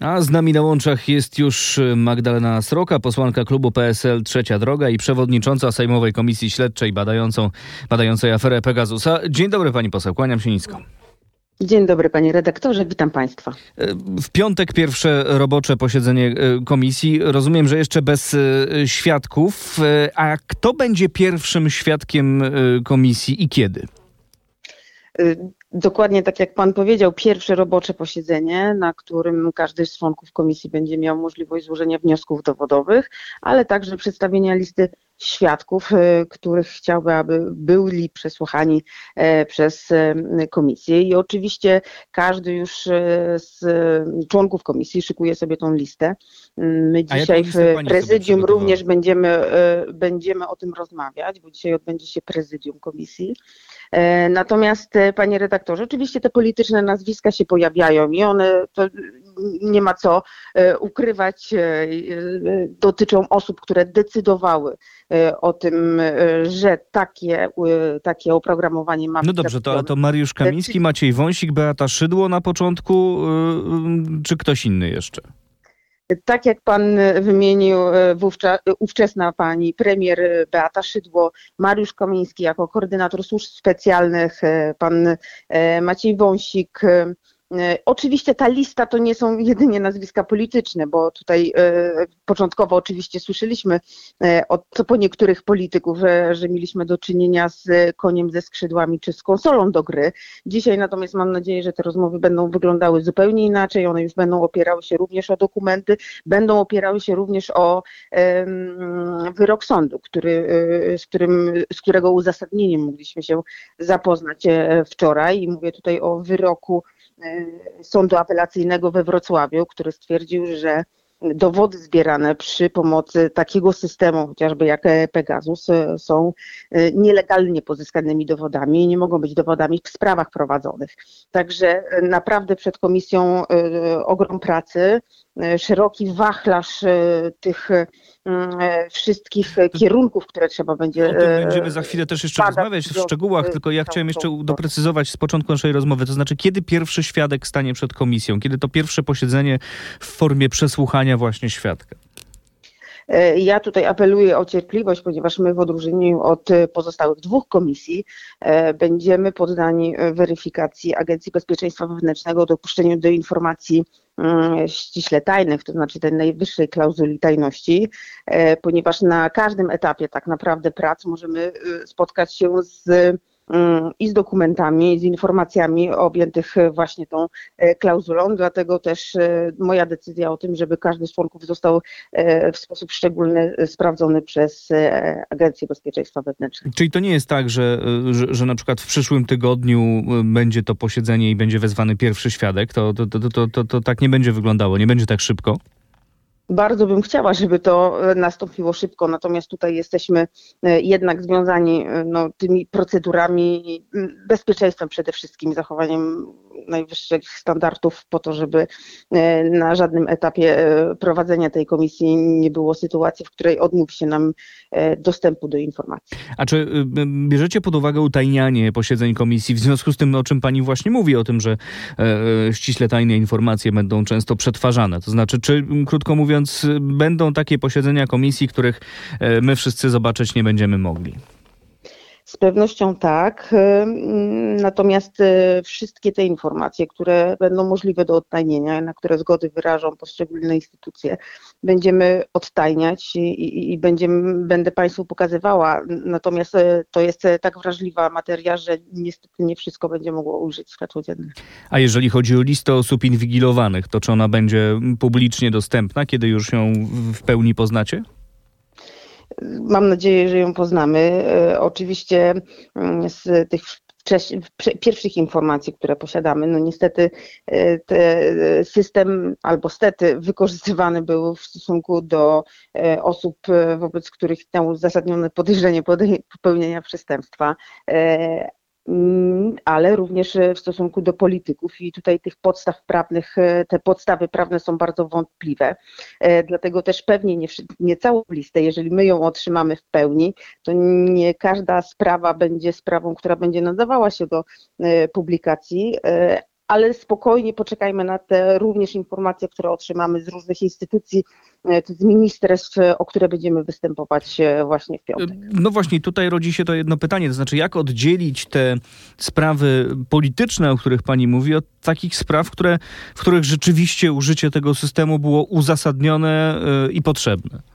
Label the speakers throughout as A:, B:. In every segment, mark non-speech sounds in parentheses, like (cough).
A: A z nami na łączach jest już Magdalena Sroka, posłanka klubu PSL Trzecia Droga i przewodnicząca Sejmowej Komisji Śledczej badającą, badającej aferę Pegasusa. Dzień dobry pani poseł, kłaniam się nisko.
B: Dzień dobry panie redaktorze, witam państwa.
A: W piątek pierwsze robocze posiedzenie e, komisji. Rozumiem, że jeszcze bez świadków. A kto będzie pierwszym świadkiem komisji i kiedy?
B: Dokładnie tak jak Pan powiedział, pierwsze robocze posiedzenie, na którym każdy z członków komisji będzie miał możliwość złożenia wniosków dowodowych, ale także przedstawienia listy świadków, e, których chciałby, aby byli przesłuchani e, przez e, komisję. I oczywiście każdy już z członków komisji szykuje sobie tą listę. My dzisiaj w prezydium również będziemy, będziemy o tym rozmawiać, bo dzisiaj odbędzie się prezydium komisji. Natomiast, panie redaktorze, oczywiście te polityczne nazwiska się pojawiają i one, to nie ma co ukrywać, dotyczą osób, które decydowały E, o tym, e, że takie, e, takie oprogramowanie ma
A: No dobrze, to, to Mariusz Kamiński, Maciej Wąsik, Beata Szydło na początku, czy ktoś inny jeszcze?
B: Tak jak pan wymienił wówczas, ówczesna pani premier Beata Szydło, Mariusz Kamiński jako koordynator służb specjalnych, pan Maciej Wąsik, oczywiście ta lista to nie są (laughs) jedynie nazwiska polityczne, bo tutaj e, początkowo oczywiście słyszeliśmy e, od po niektórych polityków, że, że mieliśmy do czynienia z koniem ze skrzydłami czy z konsolą do gry. Dzisiaj natomiast mam nadzieję, że te rozmowy będą wyglądały zupełnie inaczej. One już będą opierały się również o dokumenty, będą opierały się również o wyrok sądu, który, z, którym, z którego uzasadnieniem mogliśmy się zapoznać wczoraj. I mówię tutaj o wyroku E, Sądu Apelacyjnego we Wrocławiu, który stwierdził, że dowody zbierane przy pomocy takiego systemu, chociażby jak Pegasus, e, są e, nielegalnie pozyskanymi dowodami i nie mogą być dowodami w sprawach prowadzonych. Także naprawdę przed komisją ogrom pracy. E, szeroki wachlarz e, tych e, wszystkich kierunków, które trzeba będzie.
A: O tym będziemy za chwilę też jeszcze rozmawiać w szczegółach, tylko ja chciałem jeszcze doprecyzować z początku naszej rozmowy, to znaczy kiedy pierwszy świadek stanie przed komisją, kiedy to pierwsze posiedzenie w formie przesłuchania właśnie świadka.
B: Ja tutaj apeluję o cierpliwość, ponieważ my w odróżnieniu od pozostałych dwóch komisji będziemy poddani weryfikacji Agencji Bezpieczeństwa Wewnętrznego o dopuszczeniu do informacji Mm, ściśle tajnych, to znaczy tej najwyższej klauzuli tajności, e, ponieważ na każdym etapie tak naprawdę prac możemy spotkać się z i z dokumentami, z informacjami objętych właśnie tą e, klauzulą, dlatego też e, moja decyzja o tym, żeby każdy z członków został e, w sposób szczególny sprawdzony przez Agencję Bezpieczeństwa Wewnętrznego.
A: Czyli to nie jest tak, że, że, że na przykład w przyszłym tygodniu będzie to posiedzenie i będzie wezwany pierwszy świadek, to, to, to, to, to, to tak nie będzie wyglądało, nie będzie tak szybko?
B: Bardzo bym chciała, żeby to e, nastąpiło szybko, natomiast tutaj jesteśmy e, jednak związani e, no, tymi procedurami, bezpieczeństwem przede wszystkim, zachowaniem najwyższych standardów po to, żeby na żadnym etapie prowadzenia tej komisji nie było sytuacji, w której odmówi się nam dostępu do informacji.
A: A czy bierzecie pod uwagę utajnianie posiedzeń komisji w związku z tym, o czym pani właśnie mówi, o tym, że ściśle tajne informacje będą często przetwarzane? To znaczy, czy krótko mówiąc, będą takie posiedzenia komisji, których e, my wszyscy zobaczyć nie będziemy mogli.
B: Z pewnością tak. Natomiast e, wszystkie te informacje, które będą możliwe do odtajnienia, na które zgody wyrażą poszczególne instytucje, będziemy odtajniać i, i, i będziemy, będę Państwu pokazywała. Natomiast to jest tak wrażliwa materia, że niestety nie wszystko będzie mogło ujrzeć światło dzienne.
A: A jeżeli chodzi o listę osób inwigilowanych, to czy ona będzie publicznie dostępna, kiedy już ją w pełni poznacie?
B: Mam nadzieję, że ją poznamy. E, oczywiście mm, z tych pierwszych informacji, które posiadamy, no niestety e, system albo stety wykorzystywany był w stosunku do e, osób, wobec których miał uzasadnione podejrzenie popełnienia przestępstwa ale również e, w stosunku do polityków i tutaj tych podstaw prawnych, e, te podstawy prawne są bardzo wątpliwe. E, dlatego też pewnie nie, nie całą listę, jeżeli my ją otrzymamy w pełni, to nie każda sprawa będzie sprawą, która będzie nadawała się do publikacji, ale spokojnie poczekajmy na te również informacje, które otrzymamy z różnych instytucji, z ministerstw, o które będziemy występować właśnie w piątek.
A: No właśnie, tutaj rodzi się to jedno pytanie, to znaczy jak oddzielić te sprawy polityczne, o których pani mówi, od takich spraw, które, w których rzeczywiście użycie tego systemu było uzasadnione i potrzebne?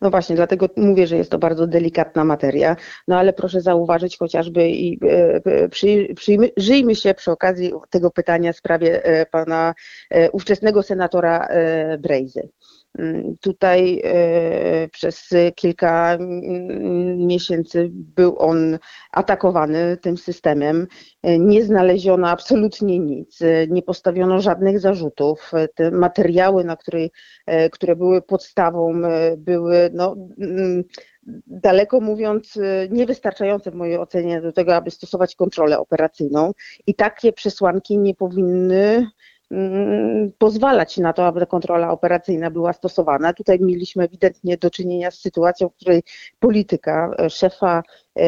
B: No właśnie, dlatego mówię, że jest to bardzo delikatna materia, no ale proszę zauważyć chociażby i e, e, przyjrzyjmy się przy okazji tego pytania w sprawie e, pana ówczesnego senatora Brejzy. Mm, tutaj e, przez kilka miesięcy był on atakowany tym systemem. E, nie znaleziono absolutnie nic, e, nie postawiono żadnych zarzutów. Te materiały, na której, które były podstawą, były no, mm, daleko mówiąc, niewystarczające w mojej ocenie do tego, aby stosować kontrolę operacyjną. I takie przesłanki nie powinny Mm, pozwalać na to, aby kontrola operacyjna była stosowana. Tutaj mieliśmy ewidentnie do czynienia z sytuacją, w której polityka e, szefa e,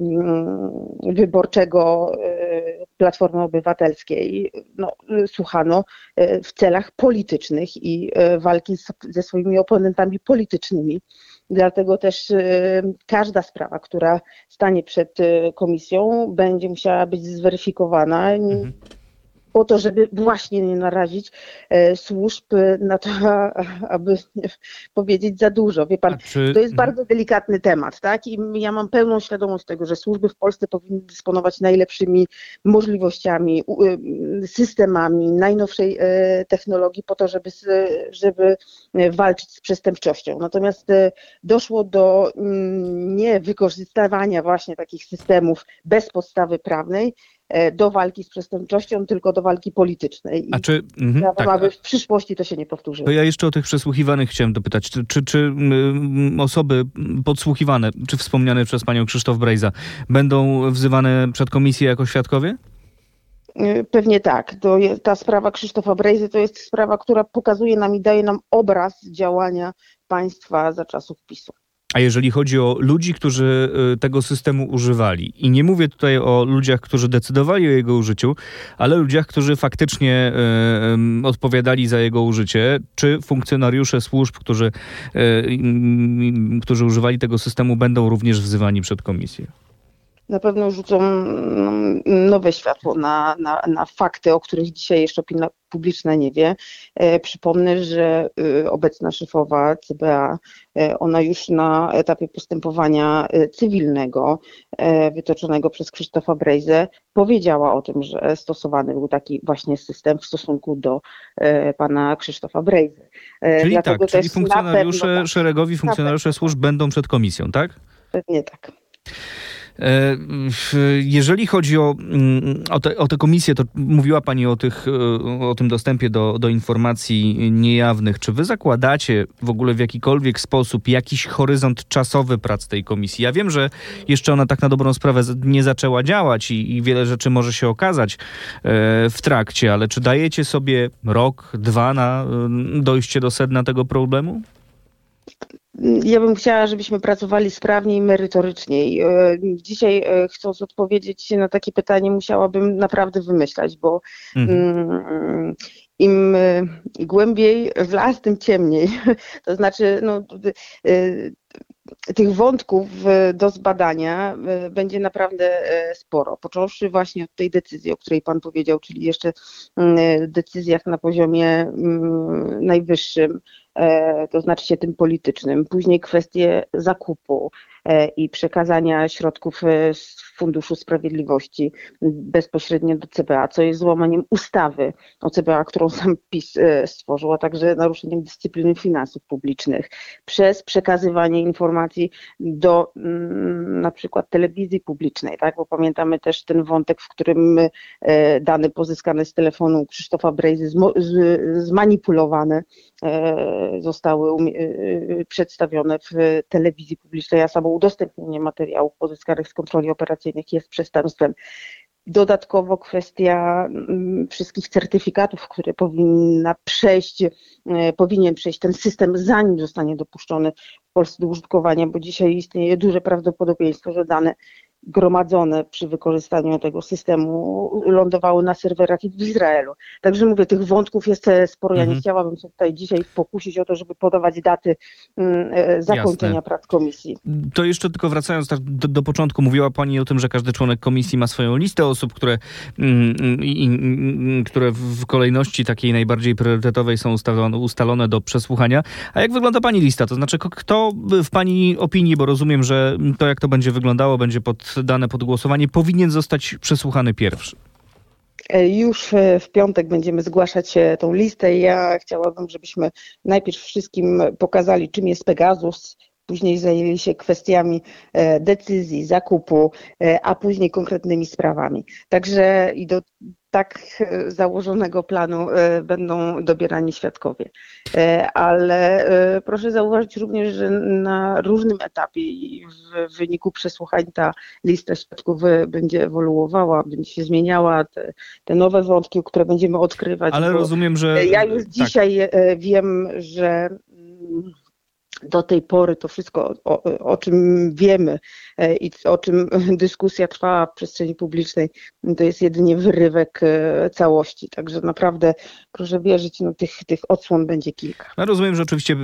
B: mm, wyborczego e, Platformy Obywatelskiej no, słuchano w celach politycznych i walki ze swoimi oponentami politycznymi. Dlatego też każda sprawa, która stanie przed komisją, będzie musiała być zweryfikowana. Mhm po to, żeby właśnie nie narazić e, służb na to, aby powiedzieć za dużo. Wie pan, czy... to jest mhm. bardzo delikatny temat, tak? I ja mam pełną świadomość tego, że służby w Polsce powinny dysponować najlepszymi możliwościami, y, systemami najnowszej e, technologii po to, żeby, żeby walczyć z przestępczością. Natomiast e, doszło do mm, nie wykorzystywania właśnie takich systemów bez podstawy prawnej, E, do walki z przestępczością, tylko do walki politycznej. I A czy mhm, tak, aby w przyszłości to się nie powtórzyło.
A: To ja jeszcze o tych przesłuchiwanych chciałem dopytać. Czy, czy, czy osoby podsłuchiwane, czy wspomniane przez panią Krzysztof Brejza, będą wzywane przed komisję jako świadkowie?
B: E, pewnie tak. To jest, ta sprawa Krzysztofa Brejzy to jest sprawa, która pokazuje nam i daje nam obraz działania państwa za czasów PiSu.
A: A jeżeli chodzi o ludzi, którzy y, tego systemu używali, i nie mówię tutaj o ludziach, którzy decydowali o jego użyciu, ale ludziach, którzy faktycznie y, odpowiadali za jego użycie, czy funkcjonariusze służb, którzy, y, którzy używali tego systemu, będą również wzywani przed komisję?
B: Na pewno rzucą mm, nowe światło na, na, na fakty, o których dzisiaj jeszcze opinia publiczna nie wie. E, przypomnę, że y, obecna szefowa CBA, e, ona już na etapie postępowania e, cywilnego wytoczonego przez Krzysztofa Brejzę powiedziała o tym, że stosowany był taki właśnie system w stosunku do pana Krzysztofa Brejzy.
A: Czyli Dlatego tak, czyli funkcjonariusze, pewno, tak, szeregowi funkcjonariusze służb będą przed komisją, tak?
B: Pewnie tak.
A: E, jeżeli chodzi o, mm, o, te, o tę komisję, to mówiła Pani o, tych, e, o tym dostępie do, do informacji niejawnych. Czy Wy zakładacie w ogóle w jakikolwiek sposób jakiś horyzont czasowy prac tej komisji? Ja wiem, że jeszcze ona tak na dobrą sprawę nie zaczęła działać i, i wiele rzeczy może się okazać e, w trakcie, ale czy dajecie sobie rok, dwa na dojście do sedna tego problemu?
B: Ja bym chciała, żebyśmy pracowali sprawniej i merytoryczniej. E, dzisiaj, e, chcąc odpowiedzieć na takie pytanie, musiałabym naprawdę wymyślać, bo mhm. Mm, im e, głębiej w las, tym ciemniej. (laughs) To znaczy, no, tych wątków do zbadania będzie naprawdę sporo. Począwszy właśnie od tej decyzji, o której Pan powiedział, czyli jeszcze mm, decyzjach na poziomie mm, najwyższym, to znaczy się tym politycznym. Później kwestie zakupu e, i przekazania środków e, z Funduszu Sprawiedliwości bezpośrednio do CBA, co jest złamaniem ustawy o CBA, którą sam PiS stworzył, a także naruszeniem dyscypliny finansów publicznych, przez przekazywanie informacji do mm, na przykład telewizji publicznej, tak? bo pamiętamy też ten wątek, w którym dane pozyskane z telefonu Krzysztofa Brejzy zmanipulowane zostały e, e, przedstawione w telewizji publicznej, a samo udostępnienie materiałów pozyskanych z kontroli operacyjnych jest przestępstwem. Dodatkowo kwestia mm, wszystkich certyfikatów, które powinna przejść, powinien przejść ten system, zanim zostanie dopuszczony w Polsce do użytkowania, bo dzisiaj istnieje duże prawdopodobieństwo, że dane gromadzone przy wykorzystaniu tego systemu lądowały na serwerach w Izraelu. Także mówię, tych wątków jest sporo. Ja nie
A: Mhm.
B: chciałabym się tutaj dzisiaj pokusić o to, żeby podawać daty mm, e, zakończenia
A: Jasne.
B: prac komisji.
A: To jeszcze tylko wracając tak do, do początku, mówiła Pani o tym, że każdy członek komisji ma swoją listę osób, które, mm, i- które w kolejności takiej najbardziej priorytetowej są ustalone, ustalone do przesłuchania. A jak wygląda Pani lista? To znaczy, kto w Pani opinii, bo rozumiem, że to jak to będzie wyglądało, będzie poddane pod głosowanie, powinien zostać przesłuchany pierwszy?
B: E, Już e, w piątek będziemy zgłaszać e, tą listę. Ja chciałabym, żebyśmy najpierw wszystkim pokazali, czym jest Pegasus, później zajęli się kwestiami decyzji, zakupu, a później konkretnymi sprawami. Także i do tak e, założonego planu e, będą dobierani świadkowie. E, Ale proszę zauważyć również, że na różnym etapie i w wyniku przesłuchań ta lista świadków będzie ewoluowała, będzie się zmieniała. Te, te nowe wątki, które będziemy odkrywać.
A: Ale rozumiem, że...
B: Ja już
A: tak.
B: dzisiaj e, wiem, że mm, do tej pory to wszystko, o, o czym wiemy e, i o czym (laughs) dyskusja trwała w przestrzeni publicznej, to jest jedynie wyrywek e, całości. Także naprawdę proszę wierzyć, no, tych, tych odsłon będzie kilka.
A: No rozumiem, że oczywiście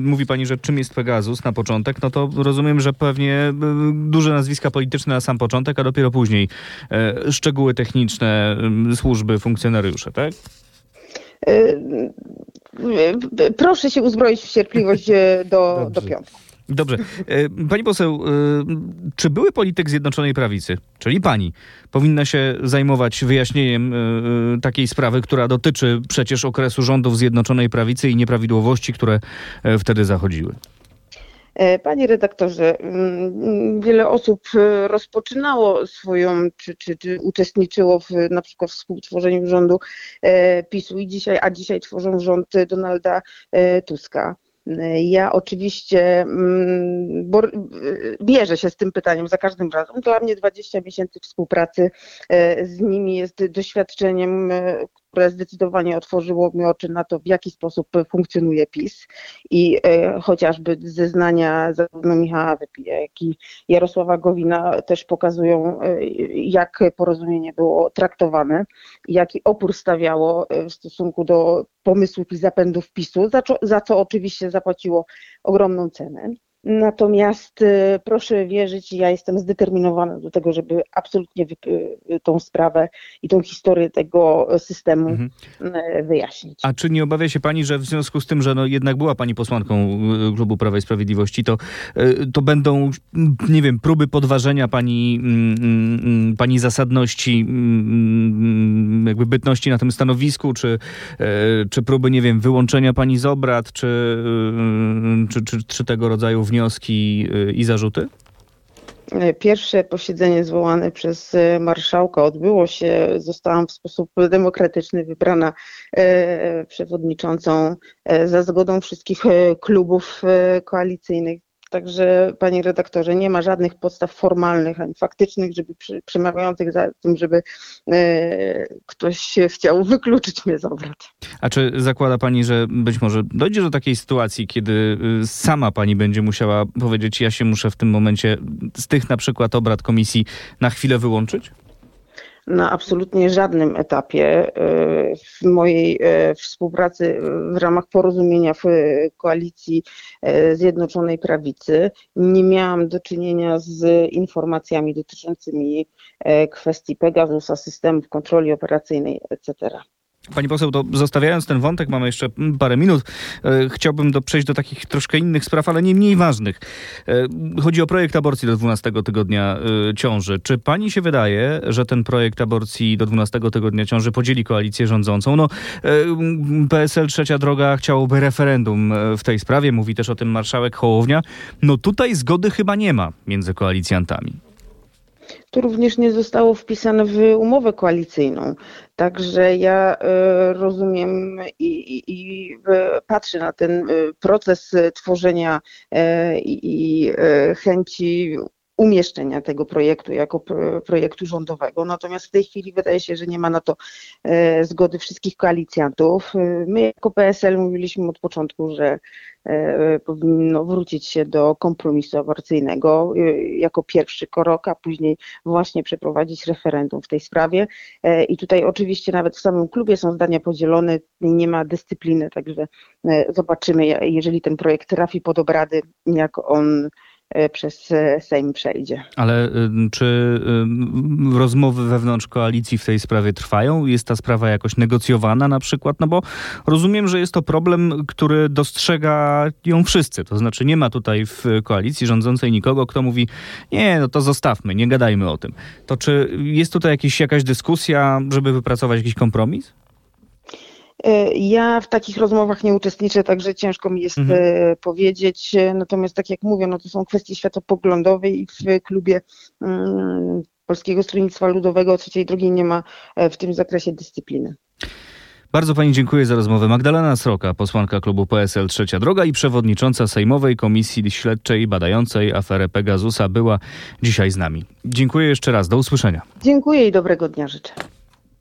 A: mówi pani, że czym jest Pegasus na początek, no to rozumiem, że pewnie y, duże nazwiska polityczne na sam początek, a dopiero później e, szczegóły techniczne, służby, funkcjonariusze, tak?
B: E, Proszę się uzbroić w cierpliwość e, do, do piątku.
A: Dobrze. E, Pani poseł, czy były polityk Zjednoczonej Prawicy, czyli pani, powinna się zajmować wyjaśnieniem takiej sprawy, która dotyczy przecież okresu rządów Zjednoczonej Prawicy i nieprawidłowości, które wtedy zachodziły?
B: E, Panie redaktorze, mm, wiele osób e, rozpoczynało swoją, czy, czy, czy uczestniczyło w na przykład współtworzeniu rządu e, PiSu i dzisiaj, a dzisiaj tworzą rząd Donalda Tuska. Ja oczywiście mm, bierze się z tym pytaniem za każdym razem. Dla mnie 20 miesięcy współpracy z nimi jest doświadczeniem, które zdecydowanie otworzyło mi oczy na to, w jaki sposób funkcjonuje PiS i e, chociażby zeznania zarówno Michała Wypija, jak i Jarosława Gowina też pokazują, e, jak porozumienie było traktowane, jaki opór stawiało e, w stosunku do pomysłów i zapędów PiSu, za, za co oczywiście zapłaciło ogromną cenę. Natomiast e, proszę wierzyć, ja jestem zdeterminowana do tego, żeby absolutnie e, tą sprawę i tą historię tego systemu
A: Mhm.
B: e, wyjaśnić.
A: A czy nie obawia się pani, że w związku z tym, że no jednak była pani posłanką y, klubu Prawa i Sprawiedliwości, to, y, to będą, nie wiem, próby podważenia pani, mm, mm, pani zasadności, mm, jakby bytności na tym stanowisku, czy, y, czy próby, nie wiem, wyłączenia pani z obrad, czy, y, czy, czy, czy tego rodzaju wnioski y, i zarzuty?
B: Pierwsze posiedzenie zwołane przez e, marszałka odbyło się. Zostałam w sposób demokratyczny wybrana e, przewodniczącą e, za zgodą wszystkich e, klubów e, koalicyjnych. Także, panie redaktorze, nie ma żadnych podstaw formalnych ani faktycznych, żeby przemawiających za tym, żeby e, ktoś chciał (laughs) wykluczyć mnie z obrad.
A: A czy zakłada pani, że być może dojdzie do takiej sytuacji, kiedy y, sama pani będzie musiała powiedzieć, ja się muszę w tym momencie z tych na przykład obrad komisji na chwilę wyłączyć?
B: Na absolutnie żadnym etapie e, w mojej e, współpracy w ramach porozumienia w koalicji e, Zjednoczonej Prawicy nie miałam do czynienia z informacjami dotyczącymi kwestii Pegasusa, systemów kontroli operacyjnej, etc.
A: Pani poseł, to zostawiając ten wątek, mamy jeszcze parę minut. E, Chciałbym do, przejść do takich troszkę innych spraw, ale nie mniej ważnych. E, Chodzi o projekt aborcji do 12 tygodnia e, ciąży. Czy pani się wydaje, że ten projekt aborcji do 12 tygodnia ciąży podzieli koalicję rządzącą? No, PSL Trzecia Droga chciałoby referendum w tej sprawie, mówi też o tym marszałek Hołownia. No tutaj zgody chyba nie ma między koalicjantami.
B: To również nie zostało wpisane w umowę koalicyjną. Także ja e, rozumiem i, i, i e, patrzę na ten e, proces tworzenia i i, chęci umieszczenia tego projektu jako projektu rządowego. Natomiast w tej chwili wydaje się, że nie ma na to e, zgody wszystkich koalicjantów. E, my jako PSL mówiliśmy od początku, że e, powinno wrócić się do kompromisu aborcyjnego jako pierwszy krok, a później właśnie przeprowadzić referendum w tej sprawie. I tutaj oczywiście nawet w samym klubie są zdania podzielone, nie ma dyscypliny, także zobaczymy, jeżeli ten projekt trafi pod obrady, jak on przez e, Sejm przejdzie.
A: Ale y, czy y, rozmowy wewnątrz koalicji w tej sprawie trwają? Jest ta sprawa jakoś negocjowana na przykład? No bo rozumiem, że jest to problem, który dostrzega ją wszyscy. To znaczy nie ma tutaj w koalicji rządzącej nikogo, kto mówi nie, no to zostawmy, nie gadajmy o tym. To czy jest tutaj jakiś, jakaś dyskusja, żeby wypracować jakiś kompromis?
B: E, ja w takich rozmowach nie uczestniczę, także ciężko mi jest mhm. E, powiedzieć. Natomiast tak jak mówię, no to są kwestie światopoglądowe i w klubie um, Polskiego Stronnictwa Ludowego trzeciej drogi nie ma e, w tym zakresie dyscypliny.
A: Bardzo Pani dziękuję za rozmowę. Magdalena Sroka, posłanka klubu PSL Trzecia Droga i przewodnicząca Sejmowej Komisji Śledczej badającej aferę Pegasusa była dzisiaj z nami. Dziękuję jeszcze raz. Do usłyszenia.
B: Dziękuję i dobrego dnia życzę.